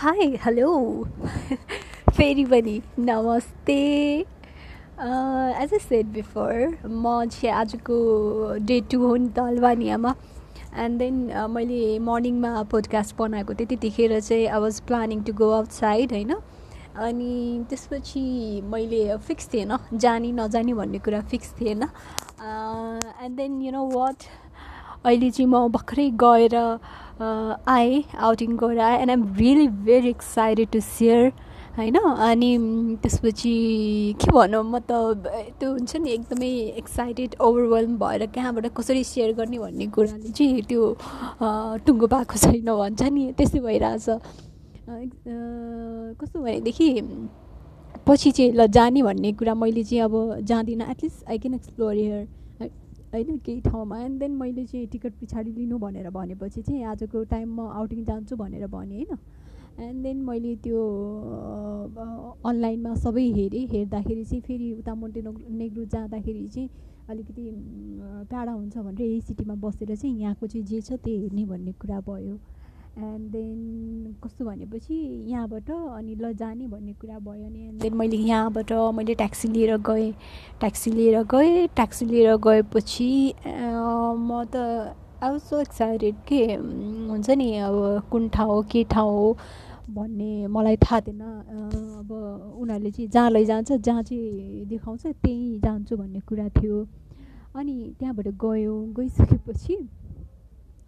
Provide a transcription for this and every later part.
Hi hello फेरि पनि नमस्ते एज अ सेट बिफोर म चाहिँ आजको डे टू हो नि त अल्बानियामा एन्ड देन मैले मर्निङमा पोडकास्ट बनाएको थिएँ त्यतिखेर चाहिँ I was planning to go outside होइन अनि त्यसपछि मैले फिक्स थिएन जाने नजाने भन्ने कुरा फिक्स थिएन and then you know what अहिले चाहिँ म भर्खरै गएर आएँ आउटिङ गएर आएँ and I'm really very excited to share होइन? अनि त्यसपछि के भनौँ म त त्यो हुन्छ नि एकदमै एक्साइटेड ओभरवेल्म भएर कहाँबाट कसरी सेयर गर्ने भन्ने कुराले चाहिँ त्यो टुङ्गो पाएको छैन भन्छ नि त्यस्तै भइरहेछ। कस्तो भनेदेखि पछि चाहिँ ल जाने भन्ने कुरा मैले चाहिँ अब जाँदिनँ at least I can explore here होइन केही ठाउँमा। एन्ड देन मैले चाहिँ टिकट पछाडि लिनु भनेर भनेपछि चाहिँ आजको टाइम म आउटिङ जान्छु भनेर भने होइन। एन्ड देन मैले त्यो अनलाइनमा सबै हेरेँ। हेर्दाखेरि चाहिँ फेरि उता मोन्टे नेग्रु जाँदाखेरि चाहिँ अलिकति टाढा हुन्छ भनेर यही सिटीमा बसेर चाहिँ यहाँको चाहिँ जे छ त्यही हेर्ने भन्ने कुरा भयो। एन्ड देन कस्तो भनेपछि यहाँबाट अनि ल जाने भन्ने कुरा भयो अनि एन्ड देन मैले यहाँबाट मैले ट्याक्सी लिएर गएँ। ट्याक्सी लिएर गएँ। ट्याक्सी लिएर गएपछि म त आई सो एक्साइटेड के हुन्छ नि अब कुन ठाउँ हो के ठाउँ हो भन्ने मलाई थाहा थिएन। अब उनीहरूले चाहिँ जहाँ लैजान्छ जहाँ चाहिँ देखाउँछ त्यहीँ जान्छु भन्ने कुरा थियो। अनि त्यहाँबाट गयो। गइसकेपछि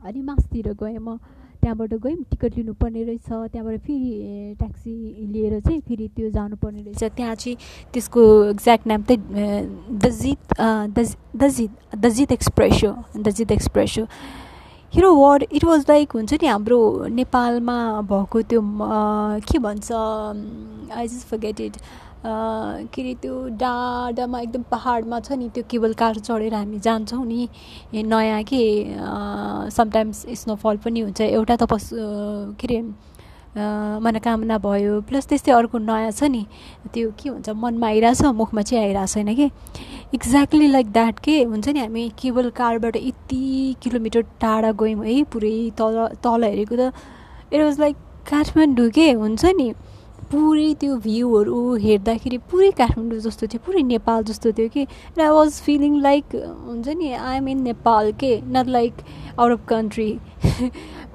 अनि मासतिर गएँ म। त्यहाँबाट गयौँ टिकट लिनुपर्ने रहेछ। त्यहाँबाट फेरि ट्याक्सी लिएर चाहिँ फेरि त्यो जानुपर्ने रहेछ। त्यहाँ चाहिँ त्यसको एक्ज्याक्ट नाम चाहिँ दजित दजित दजित एक्सप्रेस हो दजित एक्सप्रेस हो। Hero word it was like हुन्छ नि हाम्रो नेपालमा भएको त्यो के भन्छ आई जस्ट फर्गेट इट के अरे त्यो डाँडामा एकदम पहाडमा छ नि त्यो केबल कार चढेर हामी जान्छौँ नि नयाँ के समटाइम्स स्नोफल पनि हुन्छ एउटा त पस के अरे मनोकामना भयो प्लस त्यस्तै अर्को नयाँ छ नि त्यो के हुन्छ मनमा आइरहेछ मुखमा चाहिँ आइरहेको छैन कि? एक्ज्याक्टली लाइक द्याट के हुन्छ नि हामी केबल कारबाट यति किलोमिटर टाढा गयौँ है पुरै तल तल हेरेको त इट वाज लाइक काठमाडौँ के हुन्छ नि पुरै त्यो भ्यूहरू हेर्दाखेरि पुरै काठमाडौँ जस्तो थियो पुरै नेपाल जस्तो थियो कि। आई वाज फिलिङ लाइक हुन्छ नि आइएम इन नेपाल के? Not like out of country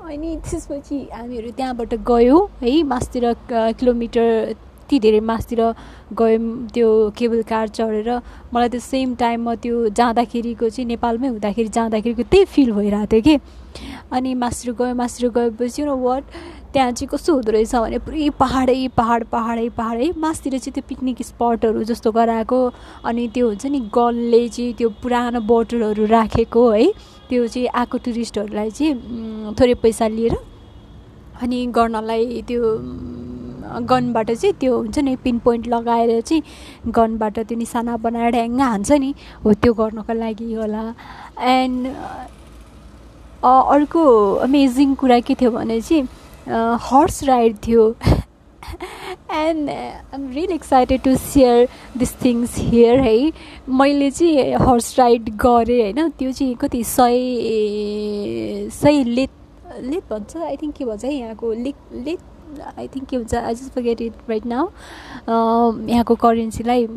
अनि त्यसपछि हामीहरू त्यहाँबाट गयौँ है मासतिर किलोमिटर यति धेरै मासतिर गयौँ त्यो केबल कार चढेर। मलाई त्यो सेम टाइममा त्यो जाँदाखेरिको चाहिँ नेपालमै हुँदाखेरि जाँदाखेरिको त्यही फिल भइरहेको थियो कि। अनि मासतिर गयो मासतिर गएपछि वाट त्यहाँ चाहिँ कस्तो हुँदो रहेछ भने पुरै पहाडै पहाड पहाडै पहाडै मासतिर चाहिँ त्यो पिकनिक स्पटहरू जस्तो गराएको अनि त्यो हुन्छ नि गलले चाहिँ त्यो पुरानो बोटलहरू राखेको है। त्यो चाहिँ आएको टुरिस्टहरूलाई चाहिँ थोरै पैसा लिएर अनि गर्नलाई त्यो गनबाट चाहिँ त्यो हुन्छ नि पिन पोइन्ट लगाएर चाहिँ गनबाट त्यो निसाना बनाएर ढ्याङ्ग हान्छ नि हो त्यो गर्नको लागि होला। एन्ड अर्को अमेजिङ कुरा के थियो भने चाहिँ हर्स राइड थियो. And I'm really excited to share this things here है मैले चाहिँ हर्स राइड गरेँ होइन? त्यो चाहिँ कति सय सय लेत लेत भन्छ? आई थिङ्क के भन्छ है यहाँको? लेक लेत आई थिङ्क के भन्छ I just forget it right now यहाँको करेन्सीलाई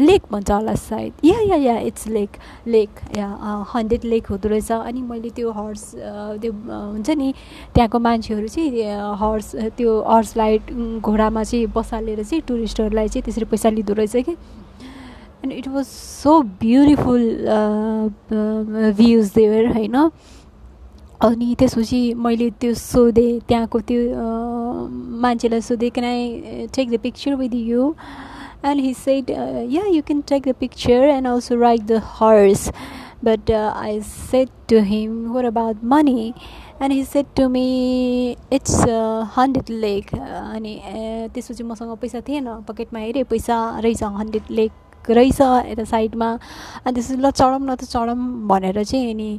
लेक भन्छ होला सायद। Yeah yeah yeah it's lek lek yeah hundred lek हुँदो रहेछ। अनि मैले त्यो हर्स त्यो हुन्छ नि त्यहाँको मान्छेहरू चाहिँ हर्स त्यो हर्सलाई घोडामा चाहिँ बसालेर चाहिँ टुरिस्टहरूलाई चाहिँ त्यसरी पैसा लिँदो रहेछ कि। And it was so beautiful views there होइन। अनि त्यसपछि मैले त्यो सोधेँ त्यहाँको त्यो मान्छेलाई सोधेँ can I take the picture with you and he said yeah you can take the picture and also ride the horse but I said to him what about money and he said to me it's hundred lek अनि त्यसपछि मसँग पैसा थिएन पकेटमा हेरेँ पैसा रहेछ hundred लेक रहेछ यता साइडमा। अनि त्यसपछि ल चढौँ न त चढौँ भनेर चाहिँ अनि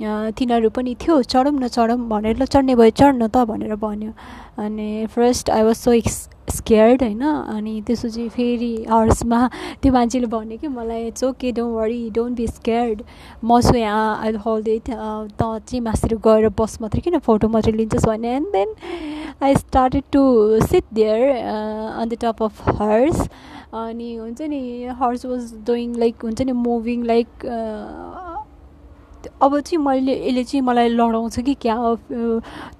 तिनीहरू पनि थियो चढौँ न चढौँ भनेर ल चढ्ने भयो चढ्न त भनेर भन्यो। अनि first I was so ex scared होइन? अनि त्यसपछि फेरि हर्समा त्यो मान्छेले भन्यो कि मलाई it's okay don't worry don't be scared म छु यहाँ आई इट त चाहिँ मासतिर गएर बस मात्रै किन फोटो मात्रै लिन्छस् भने and then I started to sit there on the top of horse अनि हुन्छ नि हर्स वाज डुइङ लाइक हुन्छ नि मुभिङ लाइक अब चाहिँ मैले यसले चाहिँ मलाई लडाउँछ कि क्या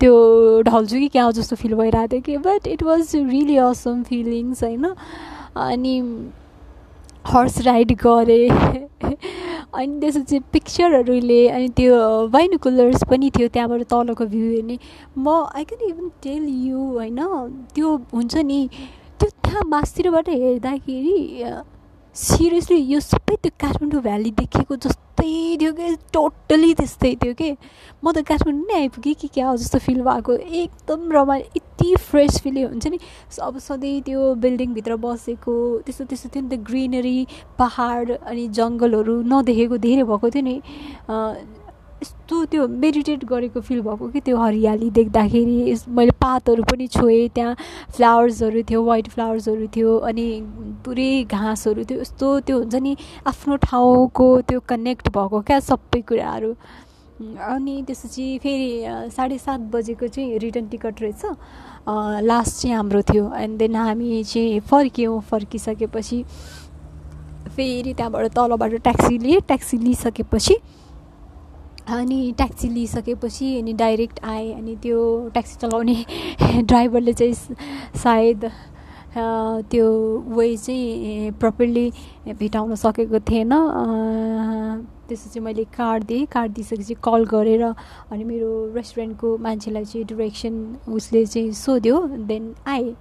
त्यो ढल्छु कि क्या जस्तो फिल भइरहेको थियो कि but it was really awesome feelings होइन? अनि हर्स राइड गरेँ। अनि त्यसपछि पिक्चरहरूले अनि त्यो बाइनोकुलर्स पनि थियो त्यहाँबाट तलको भ्यू हेर्ने। म I can even tell you होइन त्यो हुन्छ नि त्यो त्यहाँ मासतिरबाट हेर्दाखेरि सिरियसली यो सबै त्यो काठमाडौँ भ्याली देखेको जस्तै थियो कि टोटली त्यस्तै थियो कि। म त काठमाडौँ नै आइपुगेँ कि क्या जस्तो फिल भएको। एकदम रमाइलो यति फ्रेस फिल हुन्छ नि। अब सधैँ त्यो बिल्डिङभित्र बसेको त्यस्तो त्यस्तो थियो नि त ग्रिनरी पहाड अनि जङ्गलहरू नदेखेको धेरै भएको थियो नि। यस्तो त्यो मेडिटेट गरेको फिल भएको कि त्यो हरियाली देख्दाखेरि। मैले पातहरू पनि छोएँ त्यहाँ फ्लावर्सहरू थियो वाइट फ्लावर्सहरू थियो अनि पुरै घाँसहरू थियो। यस्तो त्यो हुन्छ नि आफ्नो ठाउँको त्यो कनेक्ट भएको क्या सबै कुराहरू। अनि त्यसपछि फेरि साढे सात बजेको चाहिँ रिटर्न टिकट रहेछ। लास्ट चाहिँ हाम्रो थियो। एन्ड देन हामी चाहिँ फर्क्यौँ। फर्किसकेपछि फेरि त्यहाँबाट तलबाट ट्याक्सी लिएँ। ट्याक्सी लिइसकेपछि अनि ट्याक्सी लिइसकेपछि अनि डाइरेक्ट आएँ अनि त्यो ट्याक्सी चलाउने ड्राइभरले चाहिँ सायद त्यो वे चाहिँ प्रपरली भेटाउन सकेको थिएन। त्यसपछि मैले कार्ड दिएँ। कार्ड दिइसकेपछि कल गरेर अनि मेरो रेस्टुरेन्टको मान्छेलाई चाहिँ डिरेक्सन उसले चाहिँ सोध्यो। देन आएँ।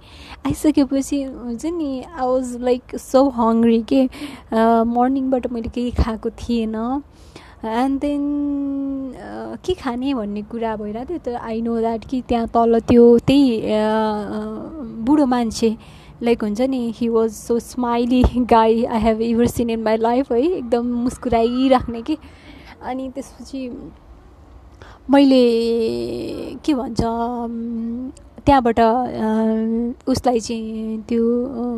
आइसकेपछि हुन्छ नि I was like so hungry के मर्निङबाट मैले केही खाएको थिएन। एन्ड देन के खाने भन्ने कुरा भइरहेको थियो त आई नो द्याट कि त्यहाँ तल त्यो त्यही बुढो मान्छे लाइक हुन्छ नि he was so smiley guy I have ever seen in my life है एकदम मुस्कुराइराख्ने कि। अनि त्यसपछि मैले के भन्छ त्यहाँबाट उसलाई चाहिँ त्यो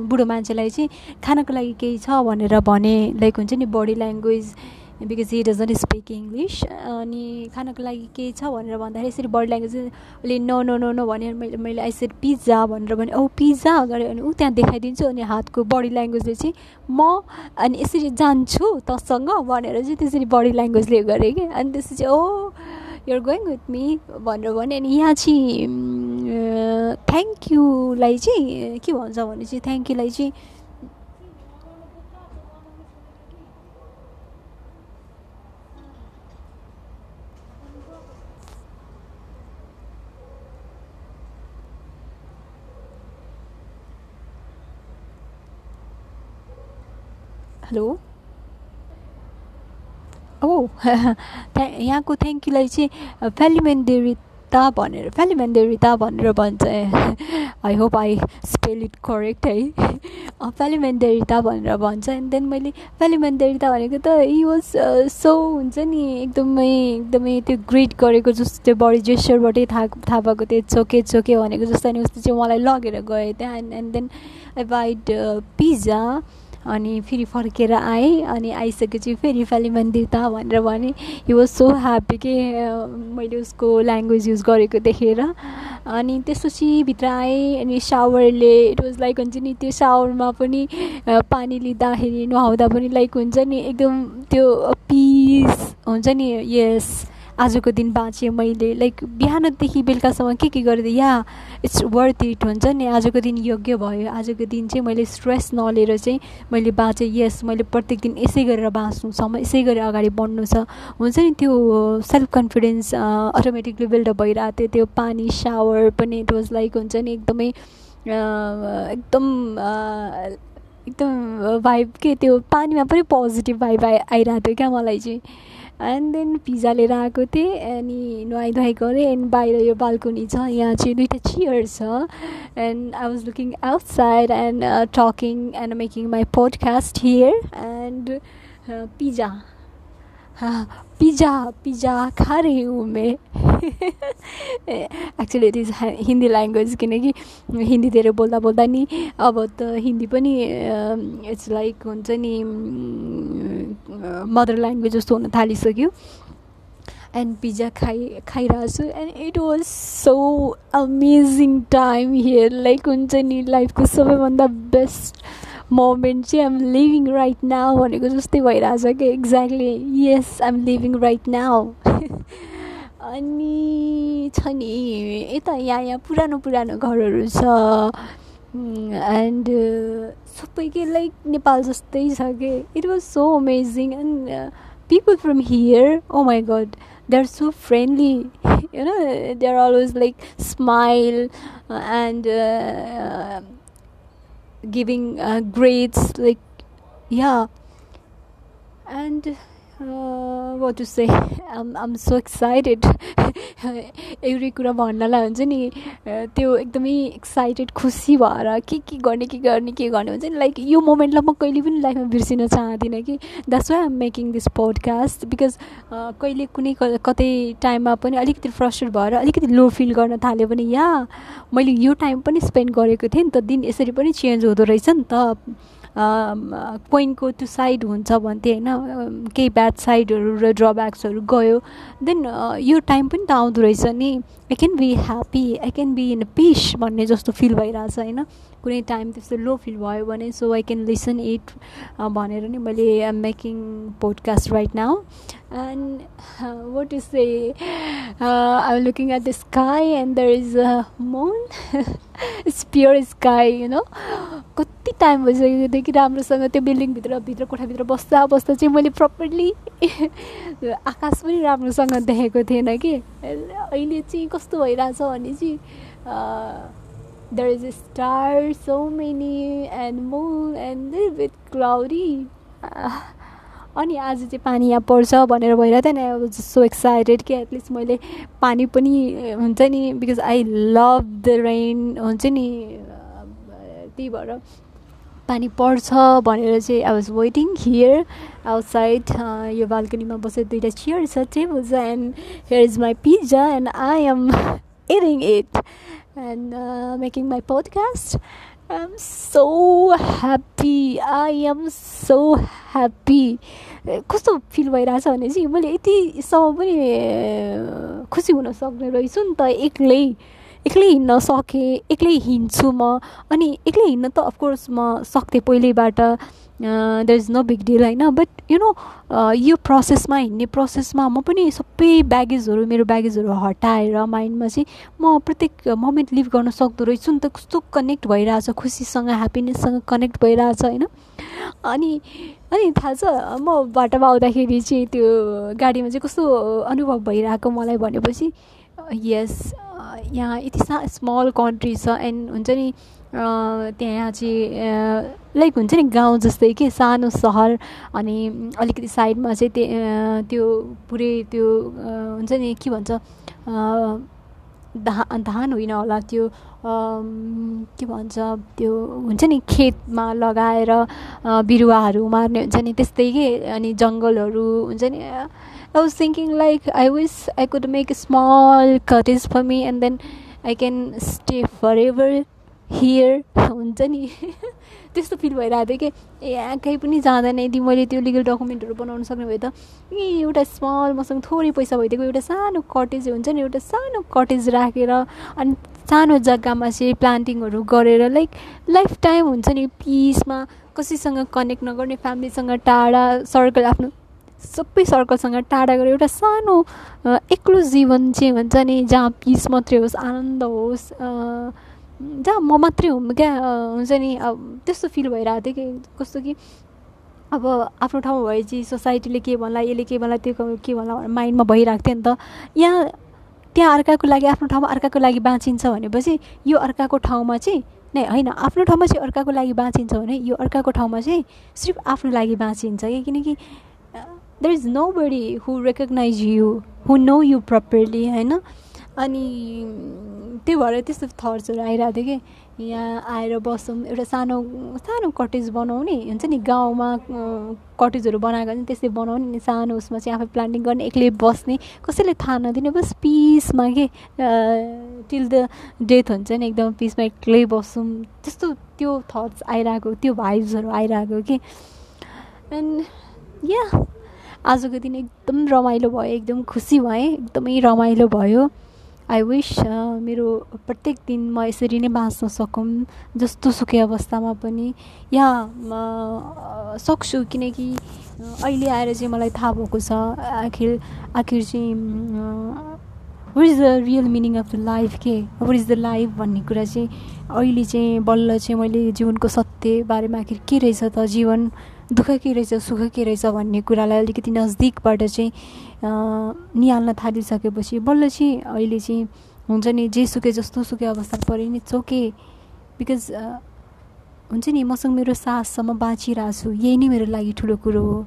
बुढो मान्छेलाई चाहिँ खानको लागि केही छ भनेर भने लाइक हुन्छ नि body language because he doesn't speak English अनि खानको लागि के छ भनेर भन्दाखेरि यसरी बडी ल्याङ्ग्वेज उसले नो नो नो नो मैले मैले आइसेड पिज्जा भनेर भने औ पिज्जा गरेँ अनि ऊ त्यहाँ देखाइदिन्छु अनि हातको बडी ल्याङ्ग्वेजले चाहिँ म अनि यसरी जान्छु तसँग भनेर चाहिँ त्यसरी बडी ल्याङ्ग्वेजले गरेँ कि। अनि त्यसपछि oh you're going with me भनेर भने अनि यहाँ चाहिँ थ्याङ्क युलाई चाहिँ के भन्छ भने चाहिँ थ्याङ्क युलाई चाहिँ हेलो ओ यहाँको थ्याङ्क युलाई चाहिँ फ्यालिमेन्डेरिता भनेर फ्यालिमेन्डेरिता भनेर भन्छ। I hope I spell it correct है। फ्यालिमेन्डेरिता भनेर भन्छ। एन्ड देन मैले फ्यालिमेन्डेरिता भनेको त इ वाज सो हुन्छ नि एकदमै एकदमै त्यो ग्रिट गरेको जस्तो त्यो बडी जेस्चरबाटै थाहा थाहा भएको त्यो चोके चोके भनेको जस्तो। अनि उस्तो चाहिँ मलाई लगेर गएँ त्यहाँ। And and then I buyed pizza अनि फेरि फर्केर आएँ अनि आइसकेपछि फेरि फाली मन्दिर त भनेर भने हि वाज सो ह्याप्पी कि मैले उसको ल्याङ्ग्वेज युज गरेको देखेर। अनि त्यसपछि भित्र आएँ अनि सावरले इट वाज लाइक हुन्छ नि त्यो सावरमा पनि पानी लिँदाखेरि नुहाउँदा पनि लाइक हुन्छ नि एकदम त्यो पिस हुन्छ नि यस आजको दिन बाँचेँ मैले। लाइक बिहानदेखि बेलुकासम्म के के गरिदिएँ? या इट्स वर्थ इट हुन्छ नि? आजको दिन योग्य भयो। आजको दिन चाहिँ मैले स्ट्रेस नलिएर चाहिँ मैले बाँचेँ। यस मैले प्रत्येक दिन यसै गरेर बाँच्नु छ। म यसै गरेर अगाडि बढ्नु छ। हुन्छ नि त्यो सेल्फ कन्फिडेन्स अटोमेटिकली बिल्डअप भइरहेको थियो। त्यो पानी सावर पनि इट लाइक हुन्छ नि एकदमै एकदम एकदम भाइब के त्यो पानीमा पनि पोजिटिभ भाइब आइ आइरहेको थियो क्या मलाई चाहिँ। एन्ड देन पिज्जा लिएर आएको थिएँ अनि नुहाइ धुवाइ गरेँ एन्ड बाहिर यो बाल्कनी छ यहाँ चाहिँ दुइटा चियर छ। And I was looking outside and talking and making my podcast here and pizza pizza pizza खा रही हूँ मैं actually it is Hindi language किनकि हिन्दी धेरै बोल्दा बोल्दा नि अब त हिन्दी पनि इट्स लाइक हुन्छ नि मदर ल्याङ्ग्वेज जस्तो हुन थालिसक्यो. एन्ड पिज्जा खाइ खाइरहेको छु and it was so amazing time here like हुन्छ नि लाइफको सबैभन्दा बेस्ट मोमेन्ट चाहिँ आम लिभिङ राइट नाउ भनेको जस्तै भइरहेछ कि? Exactly yes I'm living right now अनि छ नि यता यहाँ यहाँ पुरानो पुरानो घरहरू छ। एन्ड सबै के लाइक नेपाल जस्तै छ कि? It was so amazing and people from here oh my god they are so friendly know they're always like smile and uh, giving uh, grades like yeah. And what to say I'm I'm so excited एउटै कुरा भन्नलाई हुन्छ नि त्यो एकदमै excited खुसी भएर के के गर्ने के गर्ने के गर्ने हुन्छ नि? लाइक यो मोमेन्टलाई म कहिले पनि लाइफमा बिर्सिन चाहदिनँ कि? That's why I'm making this podcast because कहिले कुनै कतै टाइममा पनि अलिकति फ्रस्ट्रेट भएर अलिकति लो फिल गर्न थाल्यो भने या मैले यो टाइम पनि स्पेन्ड गरेको थिएँ नि त दिन यसरी पनि चेन्ज हुँदो रहेछ नि त। कोइनको टु साइड हुन्छ भन्थे होइन केही ब्याड साइडहरू र ड्रब्याक्सहरू गयो। देन यो टाइम पनि त आउँदो रहेछ नि। I can be happy I can be in peace भन्ने जस्तो फिल भइरहेछ होइन? कुनै टाइम त्यस्तो लो फिल भयो भने so I can listen it भनेर नि मैले am making podcast right now and what is a I am looking at the sky and there is a moon it's pure sky you know कति time भइसक्यो कि राम्रोसँग त्यो बिल्डिङभित्र भित्र कोठाभित्र बस्दा बस्दा चाहिँ मैले प्रपरली आकाश पनि राम्रोसँग देखेको थिएन कि। अहिले चाहिँ कस्तो भइरहेछ भने चाहिँ there is a star so many and moon and with cloudy अनि आज चाहिँ पानी यहाँ पर्छ भनेर भइरहेको थियो नि आई वाज सो एक्साइटेड कि एटलिस्ट मैले पानी पनि हुन्छ नि because I love the rain हुन्छ नि त्यही भएर। पानी पर्छ भनेर चाहिँ I was waiting here outside यो बाल्कनीमा बसेर दुइटा चियर छ टेबल छ and here is my pizza and I am eating it and making my podcast I am so happy I am so happy कस्तो फिल भइरहेछ भने चाहिँ मैले यतिसम्म पनि खुसी हुन सक्ने रहेछु नि त एक्लै। एक्लै हिँड्न सकेँ एक्लै हिँड्छु म। अनि एक्लै हिँड्न त अफकोर्स म सक्थेँ पहिल्यैबाट। There is no big deal होइन? बट यु नो यो प्रोसेसमा हिँड्ने प्रोसेसमा म पनि सबै ब्यागेजहरू मेरो ब्यागेजहरू हटाएर माइन्डमा चाहिँ म प्रत्येक मोमेन्ट लिभ गर्न सक्दो रहेछु। नि त कस्तो कनेक्ट भइरहेछ खुसीसँग ह्याप्पिनेससँग कनेक्ट भइरहेछ होइन? अनि अनि थाहा छ म बाटोमा आउँदाखेरि चाहिँ त्यो गाडीमा चाहिँ कस्तो अनुभव भइरहेको मलाई भनेपछि यस यहाँ यति सा स्मल कन्ट्री छ एन्ड हुन्छ नि त्यहाँ चाहिँ लाइक हुन्छ नि गाउँ जस्तै कि सानो सहर अनि अलिकति साइडमा चाहिँ त्यो पुरै त्यो हुन्छ नि के भन्छ धा धान होइन होला त्यो के भन्छ त्यो हुन्छ नि खेतमा लगाएर बिरुवाहरू मार्ने हुन्छ नि त्यस्तै के अनि जङ्गलहरू हुन्छ नि I was thinking like I wish I could make small cottage for me and then I can stay forever here हुन्छ नि? त्यस्तो फिल भइरहेको थियो कि। ए कहीँ पनि जाँदैन। यदि मैले त्यो लिगल डकुमेन्टहरू बनाउनु सक्ने भए त ए एउटा स्मल मसँग थोरै पैसा भइदिएको एउटा सानो कटेज हुन्छ नि? एउटा सानो कटेज राखेर अनि सानो जग्गामा चाहिँ प्लान्टिङहरू गरेर लाइक लाइफ टाइम हुन्छ नि? पिसमा कसैसँग कनेक्ट नगर्ने फ्यामिलीसँग टाढा सर्कल आफ्नो सबै सर्कलसँग टाढा गरेर एउटा सानो एक्लो जीवन चाहिँ हुन्छ नि जहाँ पिस मात्रै होस् आनन्द होस् जहाँ म मात्रै हुँ क्या हुन्छ नि अब त्यस्तो फिल भइरहेको थियो कि कस्तो कि अब आफ्नो ठाउँमा भएपछि सोसाइटीले के भन्ला यसले के भन्ला त्यो के भन्ला माइन्डमा भइरहेको थियो नि त। यहाँ त्यहाँ अर्काको लागि आफ्नो ठाउँमा अर्काको लागि बाँचिन्छ भनेपछि यो अर्काको ठाउँमा चाहिँ नै होइन आफ्नो ठाउँमा चाहिँ अर्काको लागि बाँचिन्छ भने यो अर्काको ठाउँमा चाहिँ सिर्फ आफ्नो लागि बाँचिन्छ कि किनकि there is nobody who recognise you who know you properly होइन अनि त्यही भएर त्यस्तो थट्सहरू आइरहेको थियो कि यहाँ आएर बसौँ एउटा सानो सानो कटेज बनाउने हुन्छ नि गाउँमा कटेजहरू बनाएको नि त्यस्तै बनाउने नि सानो उसमा चाहिँ आफै प्लान्टिङ गर्ने एक्लै बस्ने कसैले थाहा नदिने बस पिसमा के टिल द डेथ हुन्छ नि एकदम पिसमा एक्लै बसौँ। त्यस्तो त्यो थट्स आइरहेको त्यो भाइब्सहरू आइरहेको कि। एन्ड या आजको दिन एकदम रमाइलो भयो एकदम खुसी भएँ एकदमै रमाइलो भयो। आई विस मेरो प्रत्येक दिन म यसरी नै बाँच्न सकौँ जस्तो सुकै अवस्थामा पनि। या सक्छु किनकि अहिले आएर चाहिँ मलाई थाहा भएको छ आखिर आखिर चाहिँ what is the real meaning of the life के? वाट इज द लाइफ भन्ने कुरा चाहिँ अहिले चाहिँ बल्ल चाहिँ मैले जीवनको सत्य बारेमा आखिर के रहेछ त जीवन? दुःख के रहेछ सुख के रहेछ भन्ने कुरालाई अलिकति नजदिकबाट चाहिँ निहाल्न थालिसकेपछि बल्ल चाहिँ अहिले चाहिँ हुन्छ नि जे सुके जस्तो सुके अवस्था परे नि चोके बिकज हुन्छ नि मसँग मेरो साससम्म बाँचिरहेको छु यही नै मेरो लागि ठुलो कुरो हो।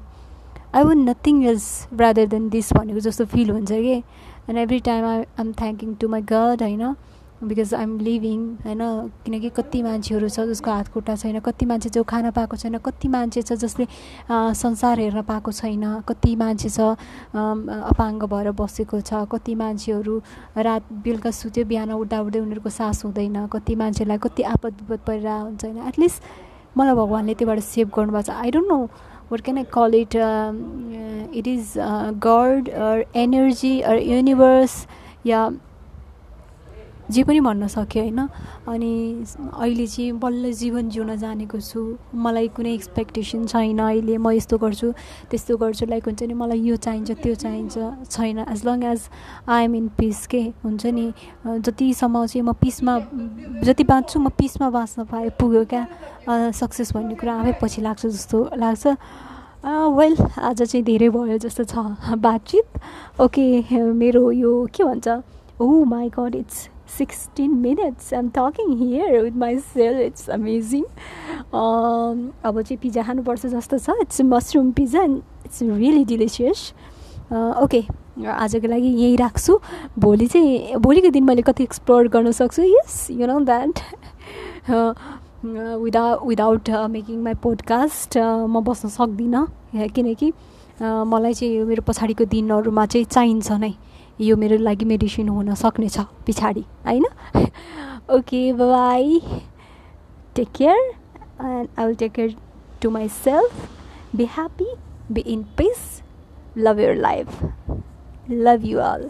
I want nothing else brother then this भनेको जस्तो फिल हुन्छ कि? And every time I am thanking to my god होइन? बिकज आइएम लिभिङ होइन किनकि कति मान्छेहरू छ जसको हात खुट्टा छैन कति मान्छे जो खान पाएको छैन कति मान्छे छ जसले संसार हेर्न पाएको छैन कति मान्छे छ अपाङ्ग भएर बसेको छ कति मान्छेहरू रात बेलुका सुत्यो बिहान उठ्दा उठ्दै उनीहरूको सास हुँदैन कति मान्छेलाई कति आपद विपद परिरहेको हुन्छ होइन एटलिस्ट मलाई भगवान्ले त्योबाट सेभ गर्नुभएको छ I don't know call it? Um, uh, it is uh, God or energy or universe. Yeah, जे पनि भन्न सक्यो होइन? अनि अहिले चाहिँ बल्ल जीवन जिउन जानेको छु। मलाई कुनै एक्सपेक्टेसन छैन। अहिले म यस्तो गर्छु त्यस्तो गर्छु। लाइक हुन्छ नि मलाई यो चाहिन्छ त्यो चाहिन्छ। छैन। As long as I am in peace के हुन्छ नि? जतिसम्म चाहिँ म पिसमा जति बाँच्छु म पिसमा बाँच्न पाएँ पुग्यो क्या। सक्सेस भन्ने कुरा आफै पछि लाग्छ जस्तो लाग्छ। वेल आज चाहिँ धेरै भयो जस्तो छ। बातचित। ओके मेरो यो के भन्छ? ओ my god it's 16 minutes. I'm talking here with myself. It's amazing. Um, अब चाहिँ पिज्जा खानुपर्छ जस्तो छ। It's mushroom pizza and it's really delicious okay आजको लागि यहीँ राख्छु। भोलि चाहिँ भोलिको दिन मैले कति एक्सप्लोर गर्न सक्छु? Yes you know that without without making my podcast म बस्न सक्दिनँ। किनकि uh, मलाई चाहिँ मेरो पछाडिको दिनहरूमा चाहिँ चाहिन्छ नै। यो मेरो लागि मेडिसिन हुन सक्नेछ पछाडि होइन? Okay bye take care and I will take care to myself be happy be in peace love your life love you all